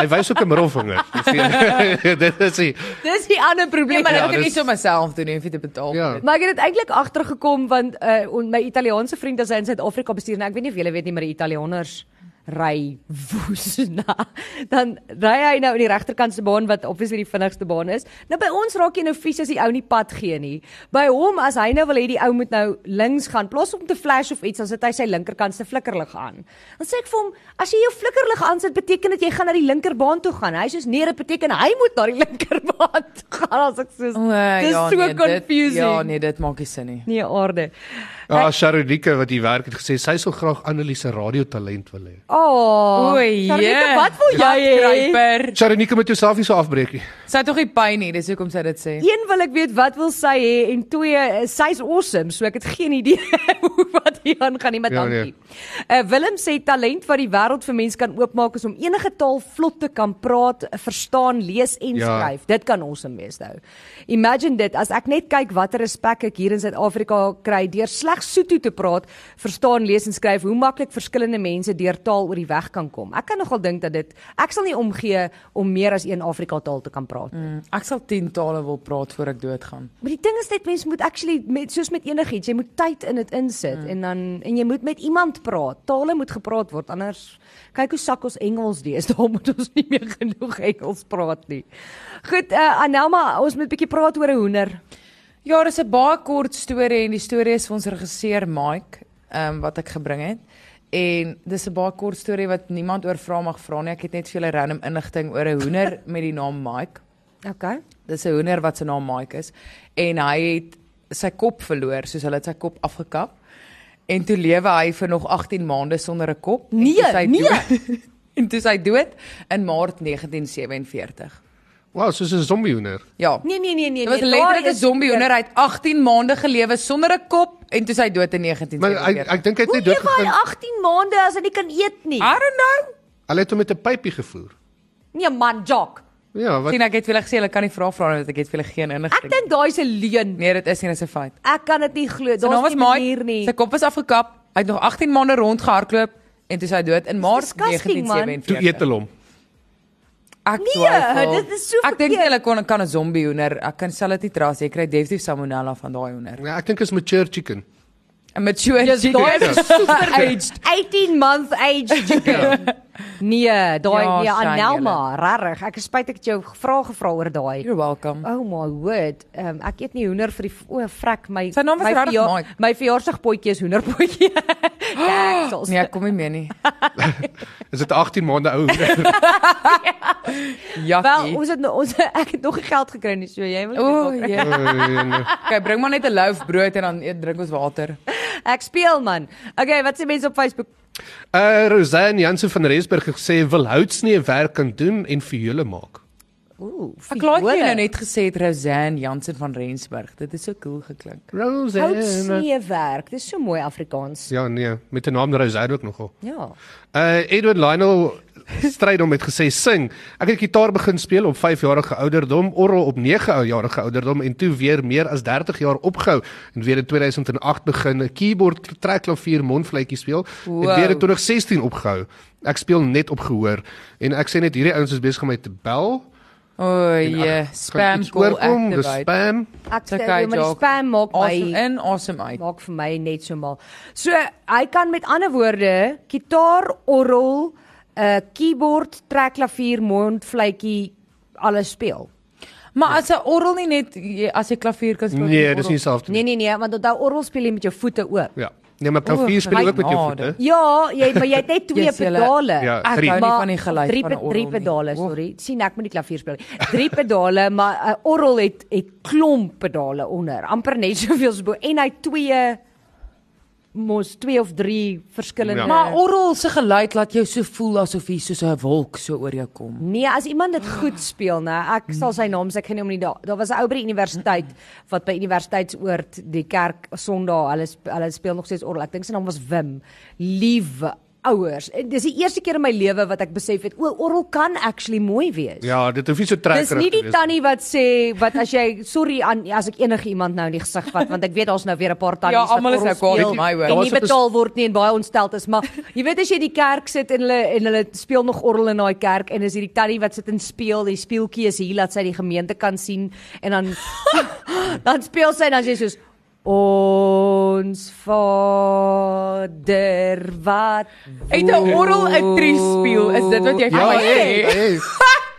Hy wys ook 'n middelvinger. Dit is hy. Dis die ander probleem. maar Ja, ek kan nie dis- so myself doen hoef jy te betaal. Ja. vir dit. Maar ek het dit eintlik agtergekom want uh on, my Italiaanse vriend as hy in Suid-Afrika bestuur en ek weet nie of julle weet nie maar die Italianers ry woes na. Dan ry hy nou in die regterkantste baan wat obviously die vinnigste baan is. Nou by ons raak jy nou vies as die ou nie pad gee nie. By hom as hy nou wil hê die ou moet nou links gaan, plaas om te flash of iets, dan sit hy sy linkerkantste flikkerlig aan. Dan sê ek vir hom, as jy jou flikkerlig aansit, beteken dit jy gaan na die linkerbaan toe gaan. Hy sê nee, dit beteken hy moet na die linkerbaan toe gaan as ek so O, Dis ja, so nee, confusing. Dit, ja, nee, dit maak nie sin nie. Nee, aarde. Ja, Sharonike wat hier werk het gesê sy sou graag Annelise radiotalent wil hê. Oh, O, Sarita, wat wil jy hê? Kruiper. Sharonike moet jouself nie so afbreek nie. Sy het tog nie pyn nie, dis hoekom sy dit sê. Een wil ek weet wat wil sy hê en twee sy's awesome, so ek het geen idee hoe wat hier aangaan nie, maar Ja, dankie. Uh Willem sê talent wat die wêreld vir mense kan oopmaak is om enige taal vlot te kan praat, verstaan, lees en Ja. skryf. Dit kan awesome wees nou. Imagine dit as ek net kyk watter respek ek hier in Suid-Afrika kry deur slegs Sotho te praat, verstaan, lees en skryf, hoe maklik verskillende mense deur taal oor die weg kan kom. Ek kan nogal dink dat dit ek sal nie omgee om meer as een Afrika taal te kan praat. Mm, ek sal 10 tale wil praat voor ek doodgaan. Maar die ding is net mense moet actually met soos met enigiets, jy moet tyd in dit insit mm. en dan en jy moet met iemand praat. Tale moet gepraat word anders kyk hoe sak ons Engels deesdae moet ons nie meer genoeg Engels praat nie. Goed, uh, Anelma, ons moet 'n bietjie praat oor 'n hoender. Ja, dis 'n baie kort storie en die storie is vir ons regisseur Mike, ehm um, wat ek gebring het. En dis 'n baie kort storie wat niemand oor vra mag vra nie. Ek het net vir julle random inligting oor 'n hoender met die naam Mike. OK. Dis 'n hoender wat se naam Mike is en hy het sy kop verloor, soos hulle het sy kop afgekap. En toe lewe hy vir nog 18 maande sonder 'n kop. Nee, nee. Dood, en toe sy dood in Maart 1947. Wow, soos 'n zombiehoender. Ja. Nee nee nee nee. Dit was nee, letterlik 'n is- zombiehoender. Hy het 18 maande gelewe sonder 'n kop en toe sy dood in Maar ek 1947. ek dink hy het Hoe net leef hy doodgegaan. 18 maande as hy nie kan eet nie? I don't know. Hulle het hom met 'n pypie gevoer. Nee man, Jock. Ja, wat Sien ek het vir hulle gesê hulle kan nie vra vra want ek het vir hulle geen Ek inligting. dink daai is 'n leuen. Nee, dit is nie dis 'n feit. Ek kan dit nie glo. Sy naam Daar's was nie 'n manier Mike. nie. Sy kop was afgekap. Hy het nog 18 maande rondgehardloop en toe sy dood in Maart disgusting, man. 1947. toe eet hulle hom. Ek Nee, twyfel. dit is so Ek dink hulle kon kan 'n zombie hoender. Ek kan sal dit nie trous. Jy kry definitief salmonella van daai hoender. Ja, ek dink is mature chicken. 'n Mature Dis chicken. daai is super aged. 18 month aged chicken. Nee, daai Ja, nee, Anelma, regtig. Ek is spyt ek het jou gevra gevra oor daai. You're welcome. Oh my word. Um, ek eet nie hoender vir die o, frek my Sy naam was my regtig verja- Mike. My verjaarsdagpotjie is hoenderpotjie. Deksels. Nee, ek kom nie meer nie. Is dit 'n 18 maande ou? Ja. Wel, ons het nou- ons ek het nog nie geld gekry nie, so jy wil O, ja. Eh, nee. Okay, bring maar net 'n loaf brood en dan eet drink ons water. Ek speel man. Okay, wat sê mense op Facebook? Uh Rosanne Jansen van Rensburg het gesê wil houtsnee werk kan doen en vir julle maak. Ooh, Ek laat jy nou net gesê het Rosanne Jansen van Rensburg. Dit is so cool geklink. Rosanne. Houtsneewerk. Dis so mooi Afrikaans. Ja nee, met 'n naam Rosanne ook nogal. Ja. Uh Edwin Lionel Strydom het gesê sing. Ek het gitaar begin speel op 5 jarige ouderdom, orgel op 9 jarige ouderdom en toe weer meer as 30 jaar opgehou en weer in 2008 begin 'n keyboard, trekklavier, mondfluitjie speel Wow. en weer in 2016 opgehou. Ek speel net op gehoor en ek sê net hierdie ouens is besig om my te bel. O, ja, ek kan spam call oorkom, dis activate. Spam. Ek sê okay, maar die spam maak Awesome my in, awesome uit. maak vir my net so mal. So hy kan met ander woorde gitaar, orgel, 'n uh, keyboard, trekklavier, mondfluitjie alles speel. Maar as 'n orgel nie net as jy klavier kan speel. Nee, dis nie dieselfde Nee nie. nee nee, want onthou orgel speel jy met jou voete ook. Ja. Nee, maar klavier speel my jy ook met jou voete. Ja, jy maar jy het net twee Yes, pedale. Ja, Ek drie. hou nie Maar van die geluid drie, van 'n orgel drie pedale, sorry. sien ek moet die klavier speel. Drie pedale, maar 'n uh, orgel het het klomp pedale onder, amper net soveel as bo en hy twee mos twee of drie verskillende Ja. Maar orgel se geluid laat jou so voel asof hy soos 'n wolk so oor jou kom. Nee, as iemand dit goed speel, né? Ek sal sy naam gaan nie om nie daar. Daar was 'n ou by die universiteit wat by universiteitsoord die kerk Sondag, hulle hulle speel nog steeds orgel. Ek dink sy naam was Wim. Liewe ouers. En dis die eerste keer in my lewe wat ek besef het, o, orgel kan actually mooi wees. Ja, dit hoef nie so Dis trekkerig nie te die wees. tannie wat sê wat as jy sorry aan as ek enige iemand nou in die gesig vat want ek weet daar's nou weer 'n paar tannies Ja, almal is nou kwaad my hoor. en nie betaal word nie en baie ontsteld is maar jy weet as jy die kerk sit en hulle en hulle speel nog orgel in daai kerk en is hierdie tannie wat sit en speel die speeltjie is hier laat sy die gemeente kan sien en dan dan speel sy en dan sê sy soos ons Vader wat Het 'n orgel 'n tree speel? Is dit wat jy Ja, vir my hey, sê?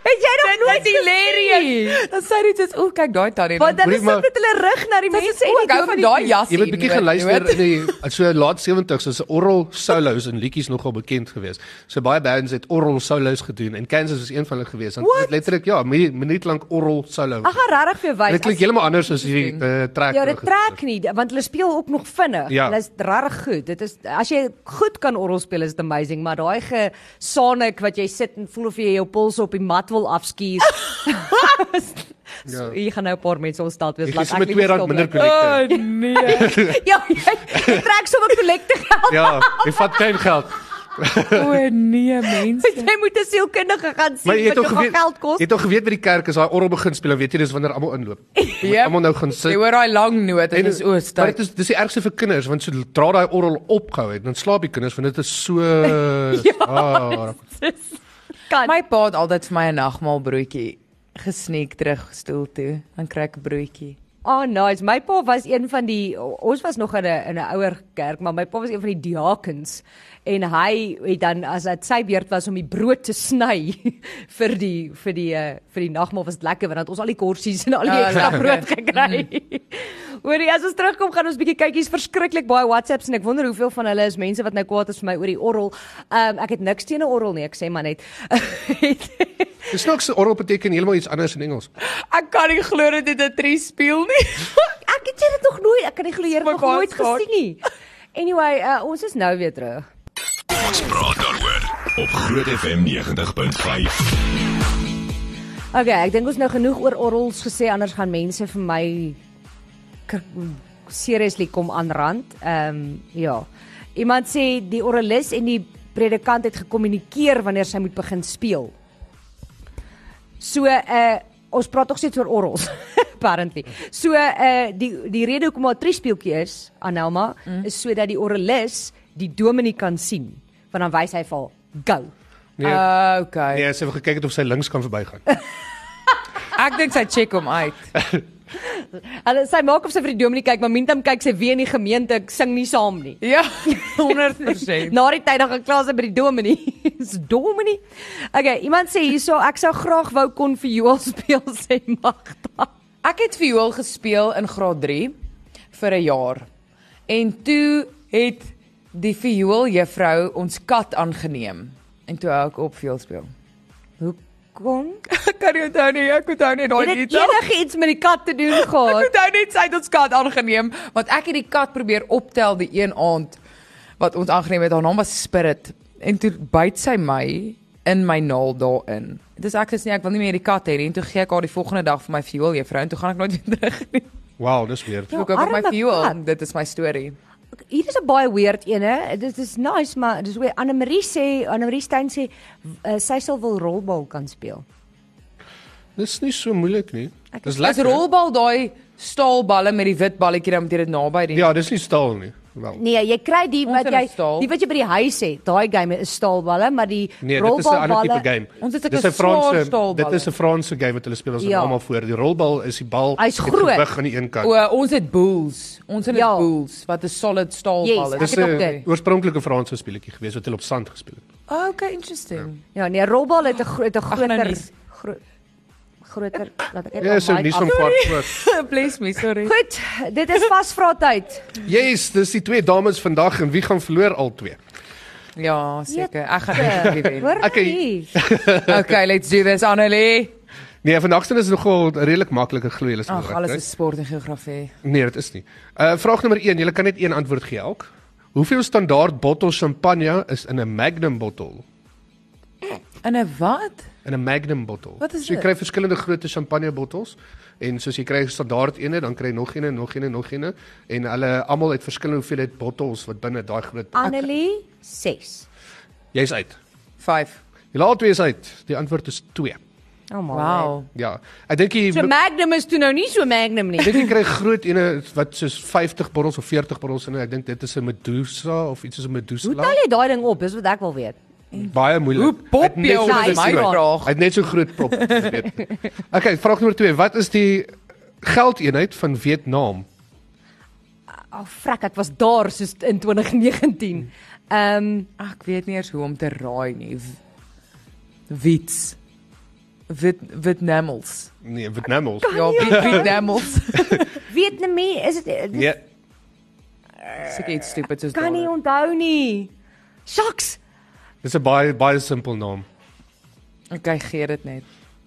Het jy nog nooit hilarious. Dan sê dit soos, "O, kyk daai tannie." Want hulle maar- sit met hulle rug na die mense is ook die hou van daai jas. Jy moet bietjie geluister in die so laat 70s is orgel solos en liedjies nogal bekend geweest. So baie bands het orgel solos gedoen en Kansas is een van hulle geweest. En dit letterlik ja, minuut minuut lank orgel solo. Ek gaan regtig vir wys. Dit klink heeltemal anders as die uh, trek. Ja, dit trek nie want hulle speel ook nog vinnig. Ja. Hulle is regtig goed. Dit is as jy goed kan orgel speel is dit amazing, maar daai gesonic wat jy sit en voel of jy jou pols op die mat wil afskuur. so, jy gaan nou 'n paar mense ontstel wees Ek gee laat ek 2 rand minder kollekte. nee. Ja, jy jy trek sommer kollekte geld. Ja, jy vat klein geld. O nee, mense. Jy moet 'n sielkundige gaan sien jy wat al jou geweet, geld kos. jy het al geweet by die kerk as daai orgel begin speel, weet jy dis wanneer almal inloop. Ja. Almal nou gaan Jy sit. hoor daai lang noot en dis oos. Maar dit is dis die ergste vir kinders want sodra daai orgel opgehou het, dan slaap die kinders want dit is so ja, ah, Kan. My pa het altyd vir my 'n nagmaal broodjie gesneek terug stoel toe. Dan kry ek 'n broodjie. Oh nice. My pa was een van die ons was nog in 'n in 'n ouer kerk, maar my pa was een van die diakens en hy het dan as dit sy beurt was om die brood te sny vir die vir die uh, vir die nagmaal was dit lekker want ons al die korsies en al die Ja, ekstra brood gekry. Hoorie, as ons terugkom gaan ons bietjie kyk. Hier's verskriklik baie WhatsApps en ek wonder hoeveel van hulle is mense wat nou kwaad is vir my oor die orrel. Ehm um, ek het niks teen 'n orrel nie, ek sê maar net. Dis nog so orgel beteken heeltemal iets anders in Engels. Ek kan nie glo dat dit 'n drie speel nie. ek het dit nog nooit, ek kan nie glo jy het nog nooit God. gesien nie. Anyway, uh, ons is nou weer terug. Ons praat daaroor op Groot FM 90.5. Okay, ek dink ons nou genoeg oor orrels gesê anders gaan mense vir my seriously kom aanrand. Ehm um, ja. Iemand sê die orrelis en die predikant het gekommunikeer wanneer sy moet begin speel. So uh ons praat tog steeds oor orrels apparently. So uh die die rede hoekom haar triespeeltjie is Anelma mm. is sodat die orrelis die dominee kan sien. Want dan wys hy vir haar go. Nee, Uh, okay. nee, sy het gekyk het of sy links kan verbygaan. Ek dink sy check hom uit. Hulle sy maak of sy vir die dominee kyk, maar mintam kyk sy weer in die gemeente, ek sing nie saam nie. Ja, 100%. Na die tyd dan gaan klas by die dominee. Dis dominee. Okay, iemand sê hierso ek sou graag wou kon vir Joel speel sê Magda. Ek het viool gespeel in graad 3 vir 'n jaar. En toe het die viool juffrou ons kat aangeneem. En toe hou ek op viool speel. Hoekom? Ek kan nie onthou nie, ek onthou net daai Het dit detail. enige iets met die kat te doen Ek gehad? onthou net sy het ons kat aangeneem want ek het die kat probeer optel die een aand wat ons aangeneem het. Haar naam was Spirit en toe byt sy my in my naal daarin. Dis ek sê nee, ek wil nie meer die kat hê nie. En toe gee ek haar die volgende dag vir my viool juffrou en toe gaan ek nooit weer terug nie. Wow, dis weird. Ja, Ek koop my viool. kat. Dit is my storie. Hier is 'n baie weird ene. Dit is nice, maar dis weer Anne Marie sê, Anne Marie Stein sê uh, sy sal wil rolbal kan speel. Dis nie so moeilik nie. Ek Dis Dis lekker. rolbal daai staalballe met die wit balletjie dan moet jy dit naby die. Ja, dis nie staal nie. Wel. Nee, jy kry die wat jy die wat jy by die huis het. Daai game is staalballe, maar die Nee, dit is 'n ander tipe rolbalballe game. Ons het 'n Franse dit is 'n Franse game wat hulle speel as Ja. ja. almal voor. Die rolbal is die bal met groot. gewig aan die een kant. O, ons het bulls. Ons het Ja. ja. bulls wat 'n solid staalbal Yes, is. Dis 'n oorspronklike Franse speletjie gewees wat hulle op sand gespeel het. Oh, okay, interesting. Ja, nee, rolbal het 'n groot 'n groter nie. Gro groter laat ek net Ja, so so af- kwart voor. Bless me, sorry. Goed, dit is vasvra tyd. Yes, dis die twee dames vandag en wie gaan verloor al twee? Ja, seker. Ek gaan nie wen. Hoor Okay. Okay, let's do this, Annelie. Nee, vandag se is nogal redelik maklik glo julle sal Ag, alles is sport en geografie. Nee, dit is nie. Uh vraag nommer 1, julle kan net een antwoord gee elk. Hoeveel standaard bottels champagne is in 'n Magnum bottel? In 'n wat? In 'n Magnum bottel. Wat is so jy dit? kry verskillende grootte champagne bottels en soos jy kry standaard ene, dan kry jy nog een, nog een, nog een en hulle almal het verskillende hoeveelheid bottels wat binne daai groot. Annelie 6. Jy's uit. 5. Julle albei is uit. Die antwoord is 2. Oh. Wow. Ja. Ek dink jy So Magnum is toe nou nie so Magnum nie. Dink jy kry groot ene wat soos 50 bottels of 40 bottels in. Ek dink dit is 'n Medusa of iets soos 'n Medusa. Hoe tel jy daai ding op? Dis wat ek wil weet. Baie moeilik. Hoe pop Hy het net jy so op my groot- vraag? Hy het net so groot pop. weet. okay, vraag nommer 2. Wat is die geldeenheid van Vietnam? Ag, oh, frak, ek was daar soos in 2019. Ehm um, Ek weet nie eers hoe om te raai nie. Wits. Wit Vietnamels. Nee, Vietnamels. Ja, Viet Vietnamels. Vietnamese is dit Nee, Seker iets stupid soos kan nie onthou nie. Shucks. Dis 'n baie baie simpel naam. Okay, gee dit net.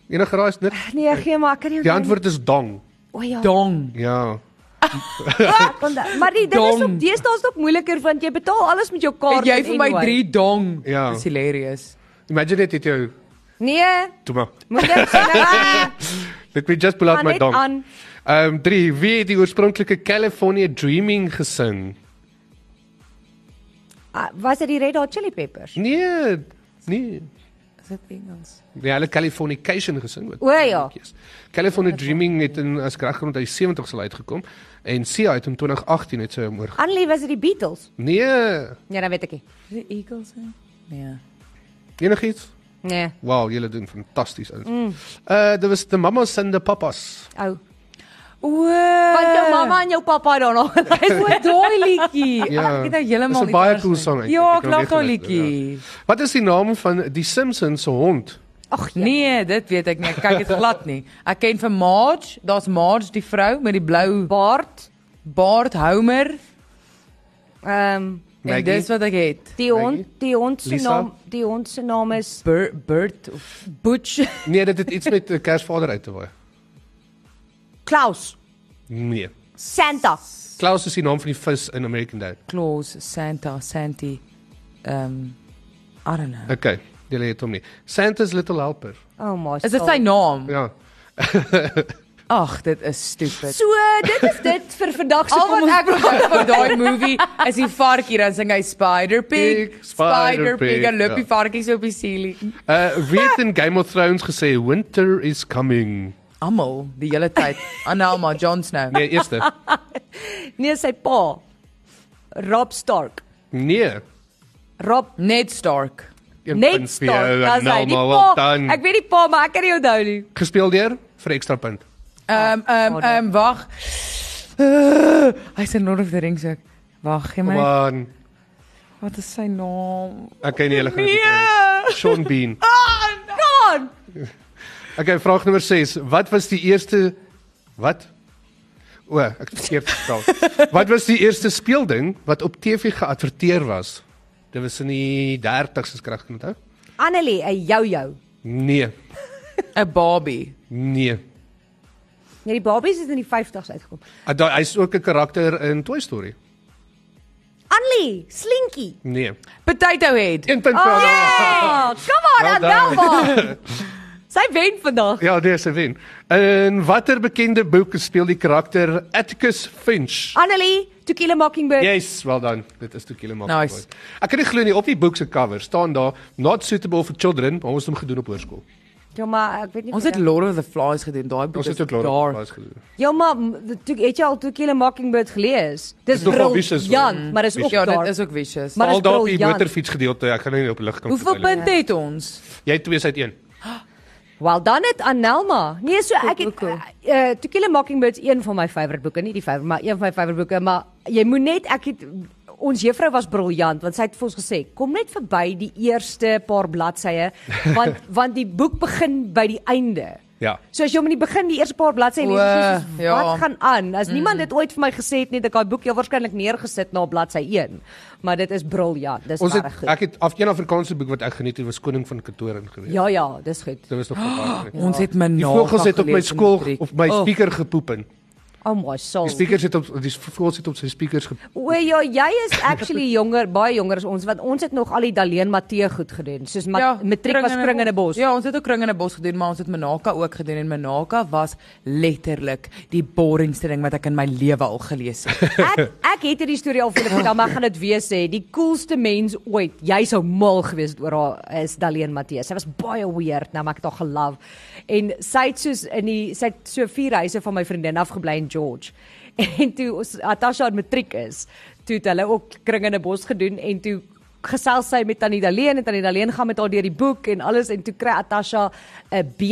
Enige raai is dit? Nee, gee maar, ek kan nie Die antwoord is dong. O ja. Dong. Ja. Maar die ding is op deesdae is ook moeiliker want jy betaal alles met jou kaart. Het jy vir my anyway. 3 dong? Ja. Dis hilarious. Imagine net het jou Nee, toe maar. moet net sê. Let me just pull out my net dong. Ehm um, 3. Wie het die oorspronklike California Dreaming gesing? Ah, was dit die Red Hot Chili Peppers? Nee, nee. Is dit Engels? Nee, hulle Californication gesing ook. O, ja. California Dreaming het in as kom uit die 70s al uitgekom en Sia het in 2018 het sy hom oor. Annelie was dit die Beatles? Nee, Ja, dan weet ek nie. Dit Eagles? Nee. enigiets? Nee. Wow, julle doen fantasties. Mm. Uh dit was the mamas and the papas. Ou. O. Want jou mamma en jou pappa daar nog. O, daai liedjie. Ja. Ek het nou heeltemal Dis 'n baie cool song eintlik. Ja, Ek lag daai liedjie. Wat is die naam van die Simpsons se hond? Ag ja. Nee, dit weet ek nie. Ek kyk dit glad nie. Ek ken vir Marge, daar's Marge die vrou met die blou Bart. baard, Homer. Ehm En Maggie? dis wat ek het. die hond, die hond se naam, die hond se naam is Bert, Bert of Butch Nee, dit het iets met 'n Kersvader uit te waai. Klaus. Nee. Santa. Klaus is die naam van die vis in American Dad. Claus, Santa, Santi. Ehm um, I don't know. Okay, julle het hom nie. Santa's Little Helper. Oh my. Is dit sy naam? Ja. Ag, dit is stupid. So, dit is dit vir vandag se Al kom wat ons ek onthou van daai movie is die varkie dan sing hy Spider Pig, Pig, Spider Pig Pig, en loop die ja. varkies op die ceiling. Uh wie het in Game of Thrones gesê winter is coming? Almal die hele tyd. Anelma Jon Snow. Nee, eerste. Nee, sy pa. Rob Stark. Nee. Rob Ned Stark. Jou, Stark. Dis hy. Die pa. done. Ek weet die pa, maar ek kan nie onthou nie. Gespeel deur vir ekstra punt. Ehm ehm oh, ehm wag. Uh, hy sê Lord of the Rings ook. Wag, gee my. Man, Wat is sy naam? okay nee, hulle gaan kry. Sean Bean. God. Okay, vraag nommer 6. Wat was die eerste wat? O, ek het verkeerd gestel. wat was die eerste speelding wat op TV geadverteer was? Dit was in die 30s as ek reg onthou. Annelie, 'n jou-jou. Nee. 'n Barbie. Nee. Nee, die babies het in die 50's uitgekom. Ah, daai- Hy's ook 'n karakter in Toy Story. Annelie, Slinky. Nee. Potato Head. Een punt vir haar. Oh, come on, Well Adelma. Sy wen vandag. Ja, dis 'n wen. In watter bekende boek speel die karakter Atticus Finch? Annelie, To Kill a Mockingbird. Yes, well done. Dit is toe Kilometer. Nice. Ek kan nie glo nie op die boek se cover staan daar not suitable for children, maar ons het hom gedoen op hoërskool. Ja, maar ek weet nie. Ons of het Lord of the Flies gedoen. Daai boek Ons is het ook dark. later gedoen. Ja, maar toe het jy al To Kill a Mockingbird gelees? Dis vicious, hoor. briljant, maar dis ook Ja, daar. dit is ook vicious. Maar al briljant. motorfiets gedeelte, ek gaan nou nie op lig kan Hoeveel punte het ons? Jy het 2 uit 1. Wel dan het Annelma. Nee, so ek het cool, cool. uh, To Kill a Mockingbird is een van my favourite boeke, nie die favourite, maar een van my favourite boeke, maar jy moet net ek het ons juffrou was briljant want sy het vir ons gesê kom net verby die eerste paar bladsye want want die boek begin by die einde. Ja. So as jy hom in die begin die eerste paar bladsye lees, soos, ja. wat gaan aan? As niemand dit ooit vir my gesê het nie, dat ek daai boek heel waarskynlik neergesit na bladsy 1. Maar dit is briljant. Dis Ons het regtig goed. ek het af een Afrikaanse boek wat ek geniet het was Koning van Katoren gewees. Ja ja, dis goed. Dit was nog baie. Ja. Ons het my Die na. voëls het op my skool op my Oh. speaker gepoep in. Oh my soul. Die speakers het op die voëls het op sy speakers gepoep. O ja, jy is actually jonger, baie jonger as ons want ons het nog al die Daleen Matee goed gedoen. Soos ma ja, matriek was kring in 'n bos. Ja, ons het ook kring in 'n bos gedoen, maar ons het Menaka ook gedoen en Menaka was letterlik die boringste ding wat ek in my lewe al gelees het. Ek ek het hierdie storie al vir julle vertel, maar gaan dit weer sê. Die coolste mens ooit. Jy sou mal gewees het oor haar is Daleen Matee. Sy was baie weird, nou maar ek het haar gelove. En sy het soos in die sy het so vier huise van my vriendin afgebly in George. En toe ons Atasha in matriek is, toe het hulle ook kring in 'n bos gedoen en toe gesels sy met Tannie Daleen en Tannie Daleen gaan met haar deur die boek en alles en toe kry Atasha 'n B+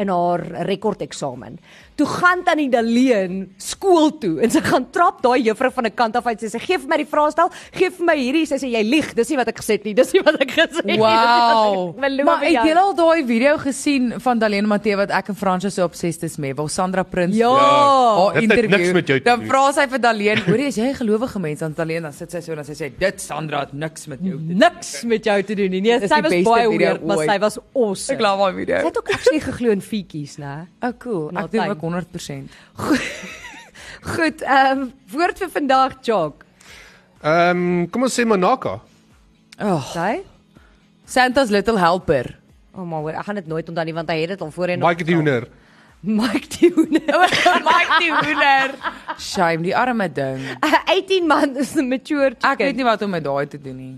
in haar rekordeksamen. Toe gaan Tannie Daleen skool toe en sy gaan trap daai juffrou van 'n kant af uit. Sy sê: "Gee vir my die vraestel, gee vir my hierdie." Sy sê: "Jy lieg, dis nie wat ek gesê het nie. Dis nie wat ek gesê het nie." Dis nie Wow. Maar het jy al daai video gesien van Dalene Matee wat ek en Fransjo so obsessed is mee, waar Sandra Prins Ja. haar het interview. niks met jou te Dan vra sy vir Dalene, "Hoor jy, is jy 'n gelowige mens?" Dan Dalene dan sit sy so en dan sê sy, "Dit Sandra het niks met jou te doen." niks met jou te doen nie. Nee, sy was baie video weird, maar sy was awesome. Ek glo daai Sy video. het ook actually geglo in fietjies, né? Oh cool. Ek doen ook 100%. Goed, ehm um, woord vir vandag, Jock. Ehm kom ons sê Manaka. Oh, Sy? Santa's Little Helper. O, oh, maar hoor, ek gaan dit nooit onthou nie want hy het dit al voorheen Mike die Hoender. Mike die hoender. Mike die hoender. Shame, die arme ding. 18 man is 'n mature chicken. Ek weet nie wat om met daai te doen nie.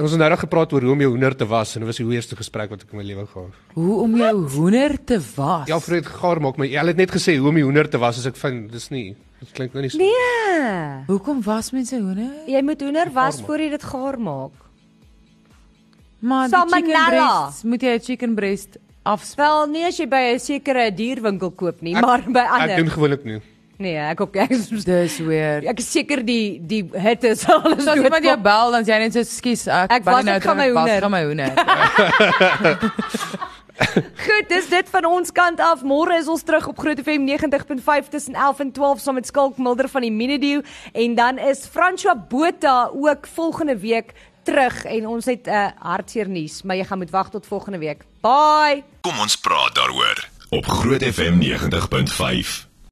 En ons het nou net gepraat oor hoe om jou hoender te was en dit was die eerste gesprek wat ek in my lewe gehad. Hoe om jou hoender te was? Ja, Fred gaar maak my. Jy het net gesê hoe om die hoender te was as ek vind dis nie. Dit klink nou nie so. Nee. Hoekom was mense hoender? Jy moet hoender was voor jy dit gaar maak. Maar die chicken breast, moet jy 'n chicken breast afspel? Nie as jy by 'n sekere dierwinkel koop nie, maar by Ek doen ander. gewoonlik nie. Nee, ek ook ek is Dis weer. ek is seker die die hitte sal alles So as iemand jou bel dan sê jy net so skus ek, Ek was- nou gaan my hoender. gaan my hoender. Goed, dis dit van ons kant af. Môre is ons terug op Groot FM 90.5 tussen 11 en 12 saam met Skalk Mulder van die Minedew en dan is François Botha ook volgende week terug en ons het 'n uh, hartseer nuus, maar jy gaan moet wag tot volgende week. Bye. Kom ons praat daaroor op Groot FM 90.5.